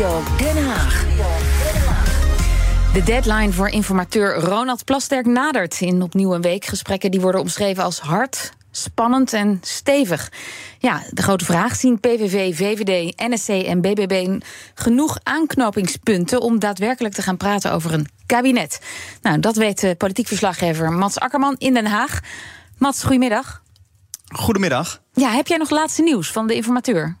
Studio Den Haag. De deadline voor informateur Ronald Plasterk nadert. In opnieuw een week gesprekken die worden omschreven als hard, spannend en stevig. Ja, de grote vraag: zien PVV, VVD, NSC en BBB genoeg aanknopingspunten om daadwerkelijk te gaan praten over een kabinet? Nou, dat weet de politiek verslaggever Mats Akkerman in Den Haag. Mats, goedemiddag. Goedemiddag. Ja, heb jij nog laatste nieuws van de informateur?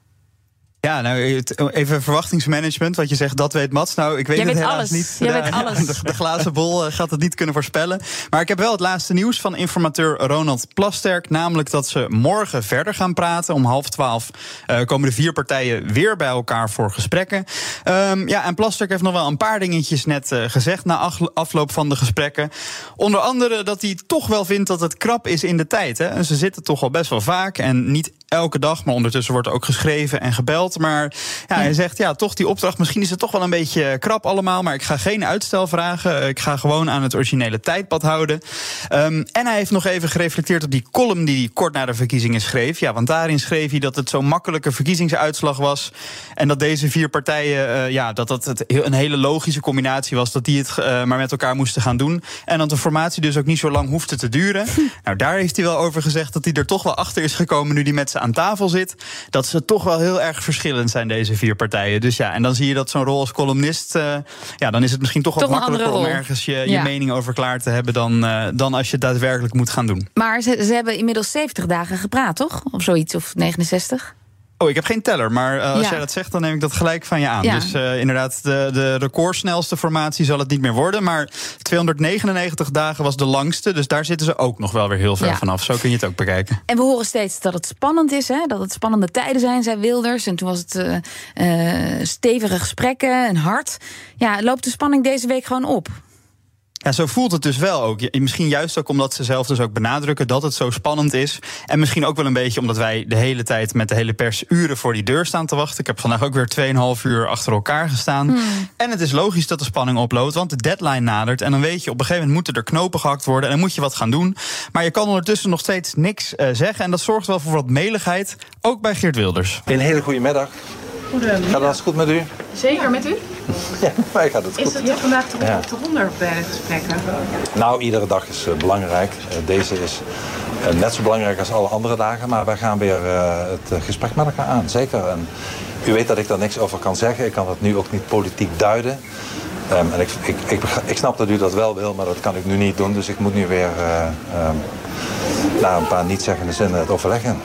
Ja, nou, even verwachtingsmanagement. Wat je zegt, dat weet Mats. Nou, ik weet Jij het weet helaas alles. niet. Jij de, weet alles. De, de glazen bol eh, gaat het niet kunnen voorspellen. Maar ik heb wel het laatste nieuws van informateur Ronald Plasterk. Namelijk dat ze morgen verder gaan praten. Om half twaalf uh, komen de vier partijen weer bij elkaar voor gesprekken. Um, ja, en Plasterk heeft nog wel een paar dingetjes net uh, gezegd na afloop van de gesprekken. Onder andere dat hij toch wel vindt dat het krap is in de tijd. Hè. En ze zitten toch al best wel vaak en niet elke dag, maar ondertussen wordt er ook geschreven en gebeld. Maar ja, hij zegt ja, toch die opdracht. Misschien is het toch wel een beetje krap allemaal. Maar ik ga geen uitstel vragen. Ik ga gewoon aan het originele tijdpad houden. Um, en hij heeft nog even gereflecteerd op die column die hij kort na de verkiezingen schreef. Ja, want daarin schreef hij dat het zo'n makkelijke verkiezingsuitslag was. En dat deze vier partijen, uh, ja, dat dat het een hele logische combinatie was. Dat die het uh, maar met elkaar moesten gaan doen. En dat de formatie dus ook niet zo lang hoefde te duren. nou, daar heeft hij wel over gezegd dat hij er toch wel achter is gekomen nu hij met aan tafel zit. Dat ze toch wel heel erg verschillend zijn, deze vier partijen. Dus ja, en dan zie je dat zo'n rol als columnist. Uh, ja, dan is het misschien toch, toch wat makkelijker om ergens je, je ja. mening over klaar te hebben dan, uh, dan als je het daadwerkelijk moet gaan doen. Maar ze, ze hebben inmiddels 70 dagen gepraat, toch? Of zoiets, of 69? Oh, ik heb geen teller, maar uh, als Ja. jij dat zegt, dan neem ik dat gelijk van je aan. Ja. Dus uh, inderdaad, de, de recordsnelste formatie zal het niet meer worden. Maar 299 dagen was de langste, dus daar zitten ze ook nog wel weer heel ver Ja. vanaf. Zo kun je het ook bekijken. En we horen steeds dat het spannend is, hè? dat het spannende tijden zijn, zei Wilders. En toen was het eh, eh, stevige gesprekken en hard. Ja, loopt de spanning deze week gewoon op? Ja, zo voelt het dus wel ook. Misschien juist ook omdat ze zelf dus ook benadrukken dat het zo spannend is. En misschien ook wel een beetje omdat wij de hele tijd met de hele pers uren voor die deur staan te wachten. Ik heb vandaag ook weer 2,5 uur achter elkaar gestaan. En het is logisch dat de spanning oploopt, want de deadline nadert. En dan weet je, op een gegeven moment moeten er knopen gehakt worden en dan moet je wat gaan doen. Maar je kan ondertussen nog steeds niks eh, zeggen. En dat zorgt wel voor wat meligheid, ook bij Geert Wilders. Een hele goede middag. Gaat alles goed met u? Zeker met u? Ja, mij gaat het Is goed. het vandaag toch Ja. op de 100 bij de gesprekken? Nou, iedere dag is eh, belangrijk. Eh, deze is eh, net zo belangrijk als alle andere dagen. Maar wij gaan weer het gesprek met elkaar aan. Zeker. En u weet dat ik daar niks over kan zeggen. Ik kan het nu ook niet politiek duiden. Ehm, en ik, ik, ik, ik snap dat u dat wel wil, maar dat kan ik nu niet doen. Dus ik moet nu weer ehm, na een paar niet-zeggende zinnen het overleggen.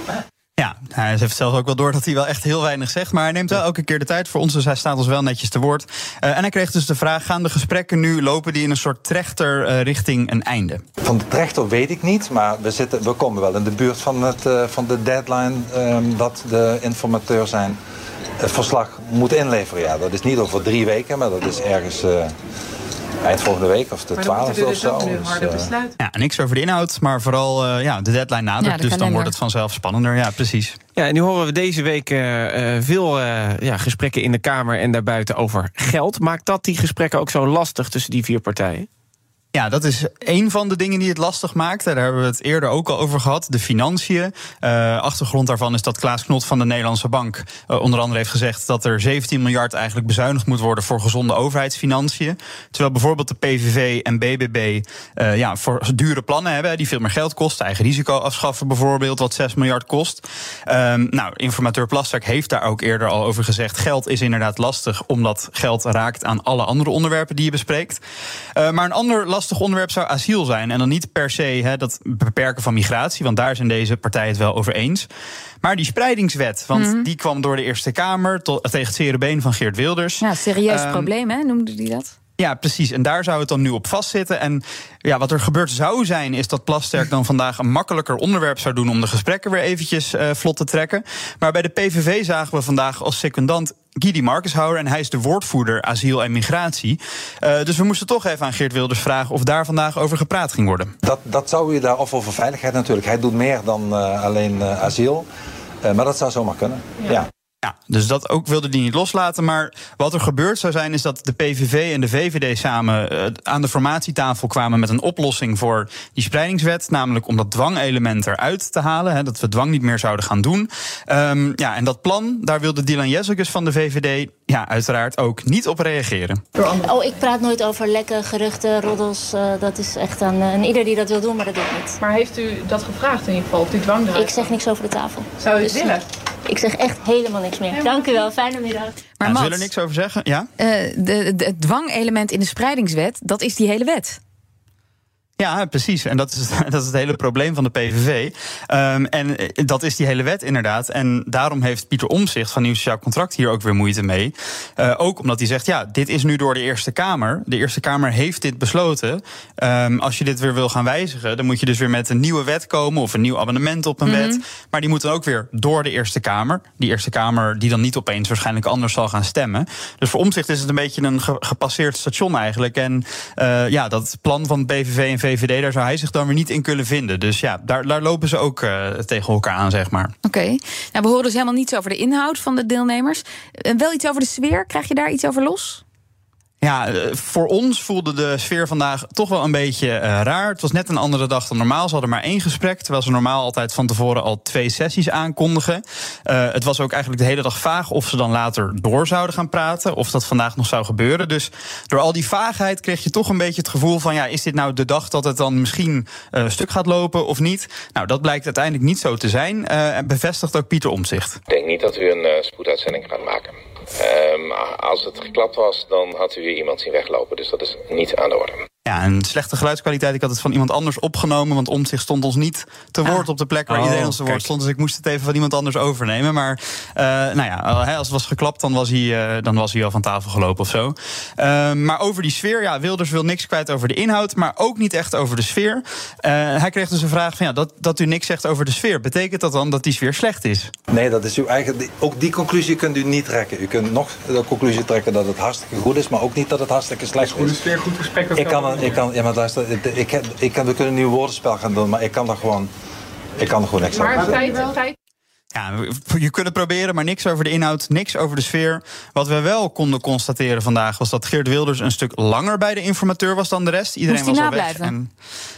Hij heeft zelf ook wel door dat hij wel echt heel weinig zegt. Maar hij neemt wel elke keer de tijd voor ons. Dus hij staat ons wel netjes te woord. Eh, en hij kreeg dus de vraag: gaan de gesprekken nu lopen die in een soort trechter eh, richting een einde? Van de trechter weet ik niet, maar we, zitten, we komen wel in de buurt van, het, eh, van de deadline ehm, dat de informateur zijn het verslag moet inleveren. Ja, dat is niet over drie weken, maar dat is ergens eh, eind volgende week of de Maar dan moeten twaalfde we of dus zo. Dus, harde eh. Ja, niks over de inhoud, maar vooral eh, ja, de deadline nadert. Ja, de dus dan wordt het vanzelf spannender. Ja, precies. Ja, en nu horen we deze week eh, eh, veel eh, ja, gesprekken in de Kamer en daarbuiten over geld. Maakt dat die gesprekken ook zo lastig tussen die vier partijen? Ja, dat is een van de dingen die het lastig maakt. Daar hebben we het eerder ook al over gehad. De financiën. Eh, achtergrond daarvan is dat Klaas Knot van de Nederlandse Bank eh, onder andere heeft gezegd dat er 17 miljard eigenlijk bezuinigd moet worden voor gezonde overheidsfinanciën. Terwijl bijvoorbeeld de PVV en BBB eh, ja, voor dure plannen hebben die veel meer geld kosten. Eigen risico afschaffen bijvoorbeeld, wat 6 miljard kost. Ehm, nou, informateur Plasterk heeft daar ook eerder al over gezegd. Geld is inderdaad lastig, omdat geld raakt aan alle andere onderwerpen die je bespreekt. Maar een ander lastig onderwerp zou asiel zijn. En dan niet per se hè, dat beperken van migratie, want daar zijn deze partijen het wel over eens. Maar die spreidingswet, want die kwam door de Eerste Kamer tot, tegen het zere been van Geert Wilders. Ja, serieus Ehm, probleem, hè? Noemde die dat? Ja, precies. En daar zou het dan nu op vastzitten. En ja, wat er gebeurd zou zijn, is dat Plasterk dan vandaag een makkelijker onderwerp zou doen om de gesprekken weer eventjes uh, vlot te trekken. Maar bij de PVV zagen we vandaag als secundant Guy Markenshouwer en hij is de woordvoerder asiel en migratie. Uh, dus we moesten toch even aan Geert Wilders vragen of daar vandaag over gepraat ging worden. Dat, dat zou je daar, of over veiligheid natuurlijk. Hij doet meer dan uh, alleen uh, asiel. maar dat zou zomaar kunnen. ja. ja. Ja, dus dat ook wilde hij niet loslaten. Maar wat er gebeurd zou zijn, is dat de PVV en de VVD samen uh, aan de formatietafel kwamen met een oplossing voor die spreidingswet. Namelijk om dat dwangelement eruit te halen. Hè, dat we dwang niet meer zouden gaan doen. Um, ja, en dat plan, daar wilde Dylan Jessicus van de VVD ja, uiteraard ook niet op reageren. Oh, ik praat nooit over lekken, geruchten, roddels. Uh, dat is echt aan uh, ieder die dat wil doen, maar dat doe ik niet. Maar heeft u dat gevraagd in ieder geval, of die dwang eruit? Ik zeg niks over de tafel. Zou u het dus, willen? Ik zeg echt helemaal niks meer. Dank u wel, fijne middag. Maar ja, zullen er niks over zeggen? Ja? Uh, de, de, het dwangelement in de spreidingswet, dat is die hele wet. Ja, precies. En dat is, dat is het hele probleem van de PVV. Um, en dat is die hele wet inderdaad. En daarom heeft Pieter Omzicht van Nieuw Sociaal Contract hier ook weer moeite mee. Uh, ook omdat hij zegt, ja, dit is nu door de Eerste Kamer. De Eerste Kamer heeft dit besloten. Um, als je dit weer wil gaan wijzigen, dan moet je dus weer met een nieuwe wet komen... of een nieuw abonnement op een mm -hmm. wet. Maar die moet dan ook weer door de Eerste Kamer. Die Eerste Kamer die dan niet opeens waarschijnlijk anders zal gaan stemmen. Dus voor Omzicht is het een beetje een ge gepasseerd station eigenlijk. En uh, ja, dat plan van PVV en VVD, daar zou hij zich dan weer niet in kunnen vinden. Dus ja, daar, daar lopen ze ook uh, tegen elkaar aan, zeg maar. Oké. Nou, we horen dus helemaal niets over de inhoud van de deelnemers. En wel iets over de sfeer. Krijg je daar iets over los? Ja, voor ons voelde de sfeer vandaag toch wel een beetje uh, raar. Het was net een andere dag dan normaal. Ze hadden maar één gesprek, terwijl ze normaal altijd van tevoren al twee sessies aankondigen. Uh, het was ook eigenlijk de hele dag vaag of ze dan later door zouden gaan praten, of dat vandaag nog zou gebeuren. Dus door al die vaagheid kreeg je toch een beetje het gevoel van, ja, is dit nou de dag dat het dan misschien uh, stuk gaat lopen of niet? Nou, dat blijkt uiteindelijk niet zo te zijn. en bevestigt ook Pieter Omzicht. Ik denk niet dat u een spoeduitzending gaat maken. Um, als het geklapt was, dan had u weer iemand zien weglopen. Dus dat is niet aan de orde. Ja, een slechte geluidskwaliteit. Ik had het van iemand anders opgenomen. Want om zich stond ons niet te woord ah. op de plek waar oh, iedereen ons te woord stond. Dus ik moest het even van iemand anders overnemen. Maar uh, nou ja, als het was geklapt, dan was hij, uh, dan was hij al van tafel gelopen of zo. Uh, maar over die sfeer, ja, Wilders wil niks kwijt over de inhoud. Maar ook niet echt over de sfeer. hij kreeg dus een vraag van ja, dat, dat u niks zegt over de sfeer. Betekent dat dan dat die sfeer slecht is? Nee, dat is uw eigen. Ook die conclusie kunt u niet trekken. U kunt nog de conclusie trekken dat het hartstikke goed is, maar ook niet dat het hartstikke slecht is. Goede sfeer, goed gesprek. Ik kan, ik kan, ja, maar luister, ik, ik, ik, we kunnen een nieuw woordenspel gaan doen, maar ik kan er gewoon, ik kan er gewoon niks maar over zeggen. Feit, ja, je kunt het proberen, maar niks over de inhoud, niks over de sfeer. Wat we wel konden constateren vandaag was dat Geert Wilders een stuk langer bij de informateur was dan de rest. Iedereen was al weg. En,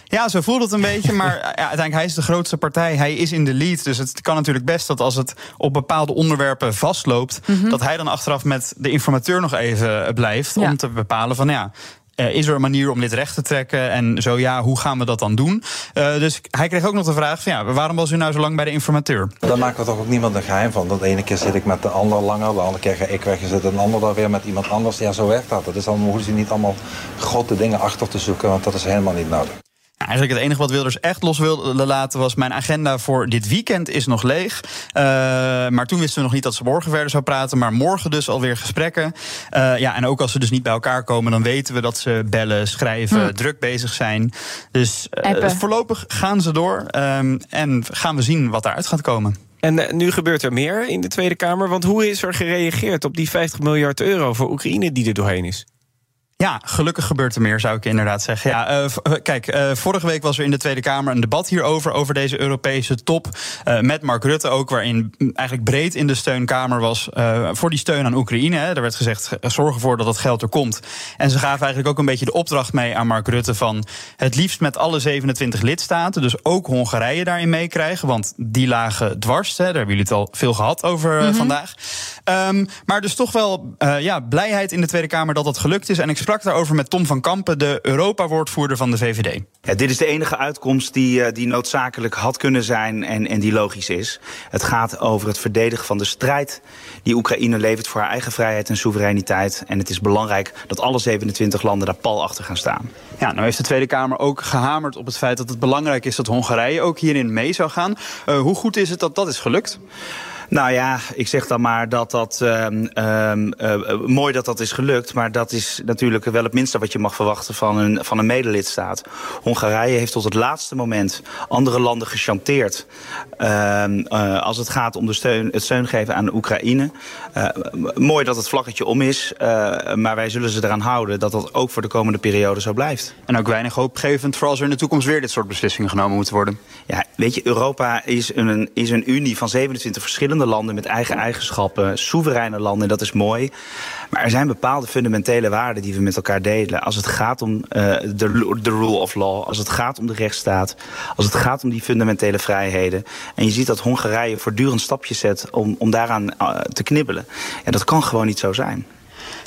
ja, zo voelt het een beetje. Maar ja, uiteindelijk, hij is de grootste partij. Hij is in de lead. Dus het kan natuurlijk best dat als het op bepaalde onderwerpen vastloopt, mm -hmm. dat hij dan achteraf met de informateur nog even blijft. Ja. Om te bepalen van ja, uh, is er een manier om dit recht te trekken? En zo ja, hoe gaan we dat dan doen? Uh, dus hij kreeg ook nog de vraag van ja, waarom was u nou zo lang bij de informateur? Daar maken we toch ook niemand een geheim van. Dat de ene keer zit ik met de ander langer, de andere keer ga ik weg en zit een ander daar weer met iemand anders. Ja, zo werkt dat. Dat is allemaal, hoeven ze niet allemaal grote dingen achter te zoeken, want dat is helemaal niet nodig. Eigenlijk het enige wat Wilders echt los wilde laten was... mijn agenda voor dit weekend is nog leeg. Uh, maar toen wisten we nog niet dat ze morgen verder zou praten. Maar morgen dus alweer gesprekken. Uh, ja, en ook als ze dus niet bij elkaar komen... dan weten we dat ze bellen, schrijven, hm. druk bezig zijn. Dus uh, voorlopig gaan ze door. Um, en gaan we zien wat daaruit gaat komen. En nu gebeurt er meer in de Tweede Kamer. Want hoe is er gereageerd op die 50 miljard euro voor Oekraïne die er doorheen is? Ja, gelukkig gebeurt er meer, zou ik inderdaad zeggen. Ja, uh, kijk, uh, vorige week was er in de Tweede Kamer een debat hierover, over deze Europese top. Uh, met Mark Rutte ook, waarin eigenlijk breed in de steunkamer was voor die steun aan Oekraïne. Hè. Er werd gezegd, zorg ervoor dat dat geld er komt. En ze gaven eigenlijk ook een beetje de opdracht mee aan Mark Rutte van het liefst met alle 27 lidstaten, dus ook Hongarije daarin meekrijgen, want die lagen dwars. Hè. Daar hebben jullie het al veel gehad over mm -hmm. vandaag. Um, maar dus toch wel ja, blijheid in de Tweede Kamer dat dat gelukt is. En ik sprak daarover met Tom van Kampen, de Europa-woordvoerder van de VVD. Ja, dit is de enige uitkomst die, die noodzakelijk had kunnen zijn en, en die logisch is. Het gaat over het verdedigen van de strijd die Oekraïne levert voor haar eigen vrijheid en soevereiniteit. En het is belangrijk dat alle 27 landen daar pal achter gaan staan. Ja, nou heeft de Tweede Kamer ook gehamerd op het feit dat het belangrijk is dat Hongarije ook hierin mee zou gaan. Uh, hoe goed is het dat dat is gelukt? Nou ja, ik zeg dan maar dat dat um, um, uh, mooi dat dat is gelukt, maar dat is natuurlijk wel het minste wat je mag verwachten van een, van een medelidstaat. Hongarije heeft tot het laatste moment andere landen gechanteerd uh, als het gaat om de steun, het steun geven aan Oekraïne. Uh, mooi dat het vlaggetje om is, maar wij zullen ze eraan houden dat dat ook voor de komende periode zo blijft. En ook weinig hoopgevend voor als er in de toekomst weer dit soort beslissingen genomen moeten worden. Ja, weet je, Europa is een, is een unie van 27 verschillende landen met eigen eigenschappen, soevereine landen, en dat is mooi. Maar er zijn bepaalde fundamentele waarden die we met elkaar delen. Als het gaat om de, de rule of law, als het gaat om de rechtsstaat, als het gaat om die fundamentele vrijheden. En je ziet dat Hongarije voortdurend stapjes zet om, om daaraan te knibbelen. Ja, dat kan gewoon niet zo zijn.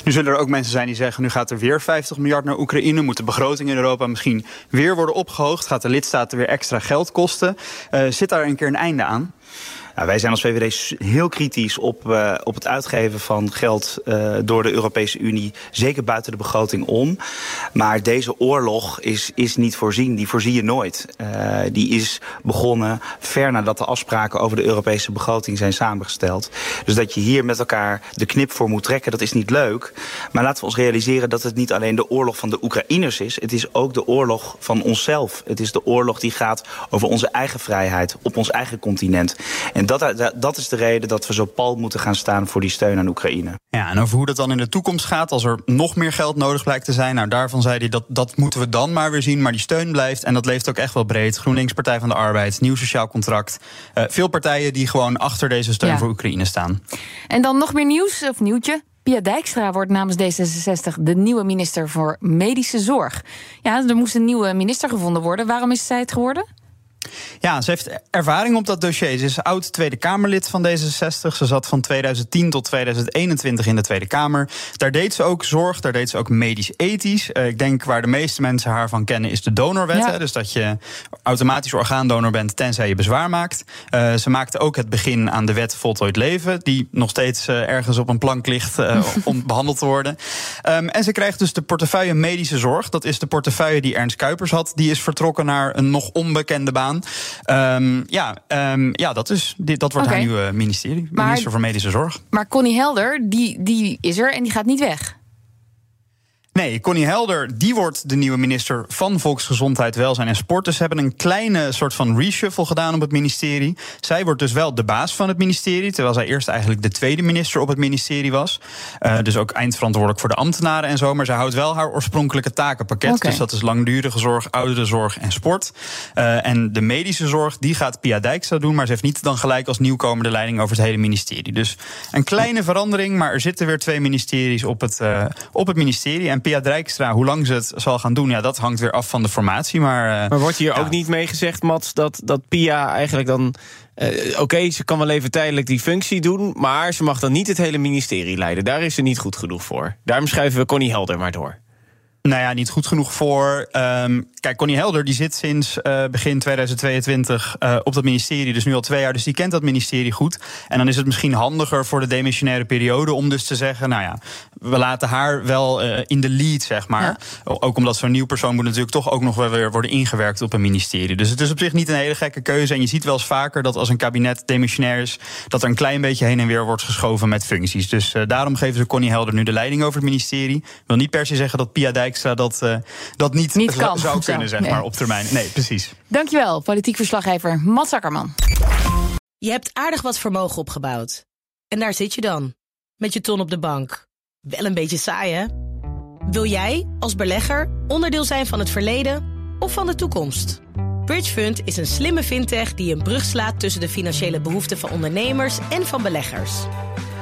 Nu zullen er ook mensen zijn die zeggen... nu gaat er weer 50 miljard naar Oekraïne... moet de begroting in Europa misschien weer worden opgehoogd... gaat de lidstaten weer extra geld kosten. Uh, zit daar een keer een einde aan? Nou, wij zijn als VVD heel kritisch op, uh, op het uitgeven van geld uh, door de Europese Unie, zeker buiten de begroting om. Maar deze oorlog is, is niet voorzien, die voorzie je nooit. Uh, die is begonnen ver nadat de afspraken over de Europese begroting zijn samengesteld. Dus dat je hier met elkaar de knip voor moet trekken, dat is niet leuk. Maar laten we ons realiseren dat het niet alleen de oorlog van de Oekraïners is, het is ook de oorlog van onszelf. Het is de oorlog die gaat over onze eigen vrijheid op ons eigen continent. En dat, dat is de reden dat we zo pal moeten gaan staan voor die steun aan Oekraïne. Ja, en over hoe dat dan in de toekomst gaat, als er nog meer geld nodig blijkt te zijn. Nou, daarvan zei hij dat dat moeten we dan maar weer zien. Maar die steun blijft en dat leeft ook echt wel breed. GroenLinks, Partij van de Arbeid, Nieuw Sociaal Contract. Uh, veel partijen die gewoon achter deze steun ja. voor Oekraïne staan. En dan nog meer nieuws, of nieuwtje. Pia Dijkstra wordt namens D66 de nieuwe minister voor Medische Zorg. Ja, er moest een nieuwe minister gevonden worden. Waarom is zij het geworden? Ja, ze heeft ervaring op dat dossier. Ze is oud Tweede Kamerlid van D66. Ze zat van 2010 tot 2021 in de Tweede Kamer. Daar deed ze ook zorg, daar deed ze ook medisch-ethisch. Uh, ik denk waar de meeste mensen haar van kennen is de donorwet. Ja. Hè, dus dat je automatisch orgaandonor bent tenzij je bezwaar maakt. Uh, ze maakte ook het begin aan de wet Voltooid Leven... die nog steeds uh, ergens op een plank ligt om behandeld te worden. Um, en ze krijgt dus de portefeuille medische zorg. Dat is de portefeuille die Ernst Kuipers had. Die is vertrokken naar een nog onbekende baan. Um, ja, um, ja, dat, is, dit, dat wordt okay. haar nieuwe ministerie. Maar, minister voor Medische Zorg. Maar Connie Helder, die, die is er en die gaat niet weg. Nee, Connie Helder, die wordt de nieuwe minister van Volksgezondheid, Welzijn en Sport. Dus ze hebben een kleine soort van reshuffle gedaan op het ministerie. Zij wordt dus wel de baas van het ministerie, terwijl zij eerst eigenlijk de tweede minister op het ministerie was. Uh, dus ook eindverantwoordelijk voor de ambtenaren en zo. Maar zij houdt wel haar oorspronkelijke takenpakket. Okay. Dus dat is langdurige zorg, ouderenzorg en sport. Uh, en de medische zorg, die gaat Pia Dijkstra doen. Maar ze heeft niet dan gelijk als nieuwkomer de leiding over het hele ministerie. Dus een kleine verandering, maar er zitten weer twee ministeries op het, uh, op het ministerie. En Pia Dijkstra, hoe lang ze het zal gaan doen, ja, dat hangt weer af van de formatie. Maar, uh, maar wordt hier ja. ook niet mee gezegd, Mats, dat, dat Pia eigenlijk dan. Uh, Oké, okay, ze kan wel even tijdelijk die functie doen, maar ze mag dan niet het hele ministerie leiden. Daar is ze niet goed genoeg voor. Daarom schuiven we Connie Helder maar door. Nou ja, niet goed genoeg voor. Um, kijk, Connie Helder die zit sinds uh, begin 2022 uh, op dat ministerie. Dus nu al twee jaar. Dus die kent dat ministerie goed. En dan is het misschien handiger voor de demissionaire periode om dus te zeggen: nou ja, we laten haar wel uh, in de lead, zeg maar. Ja. Ook omdat zo'n nieuw persoon moet natuurlijk toch ook nog wel weer worden ingewerkt op een ministerie. Dus het is op zich niet een hele gekke keuze. En je ziet wel eens vaker dat als een kabinet demissionair is, dat er een klein beetje heen en weer wordt geschoven met functies. Dus daarom geven ze Connie Helder nu de leiding over het ministerie. Wil niet per se zeggen dat Pia Dijk dat, uh, dat niet, niet kan, zou kunnen, zeg nee. maar, op termijn. Nee, precies. Dankjewel, politiek verslaggever Mats Zakkerman. Je hebt aardig wat vermogen opgebouwd. En daar zit je dan, met je ton op de bank. Wel een beetje saai, hè? Wil jij, als belegger, onderdeel zijn van het verleden of van de toekomst? Bridgefund is een slimme fintech die een brug slaat tussen de financiële behoeften van ondernemers en van beleggers.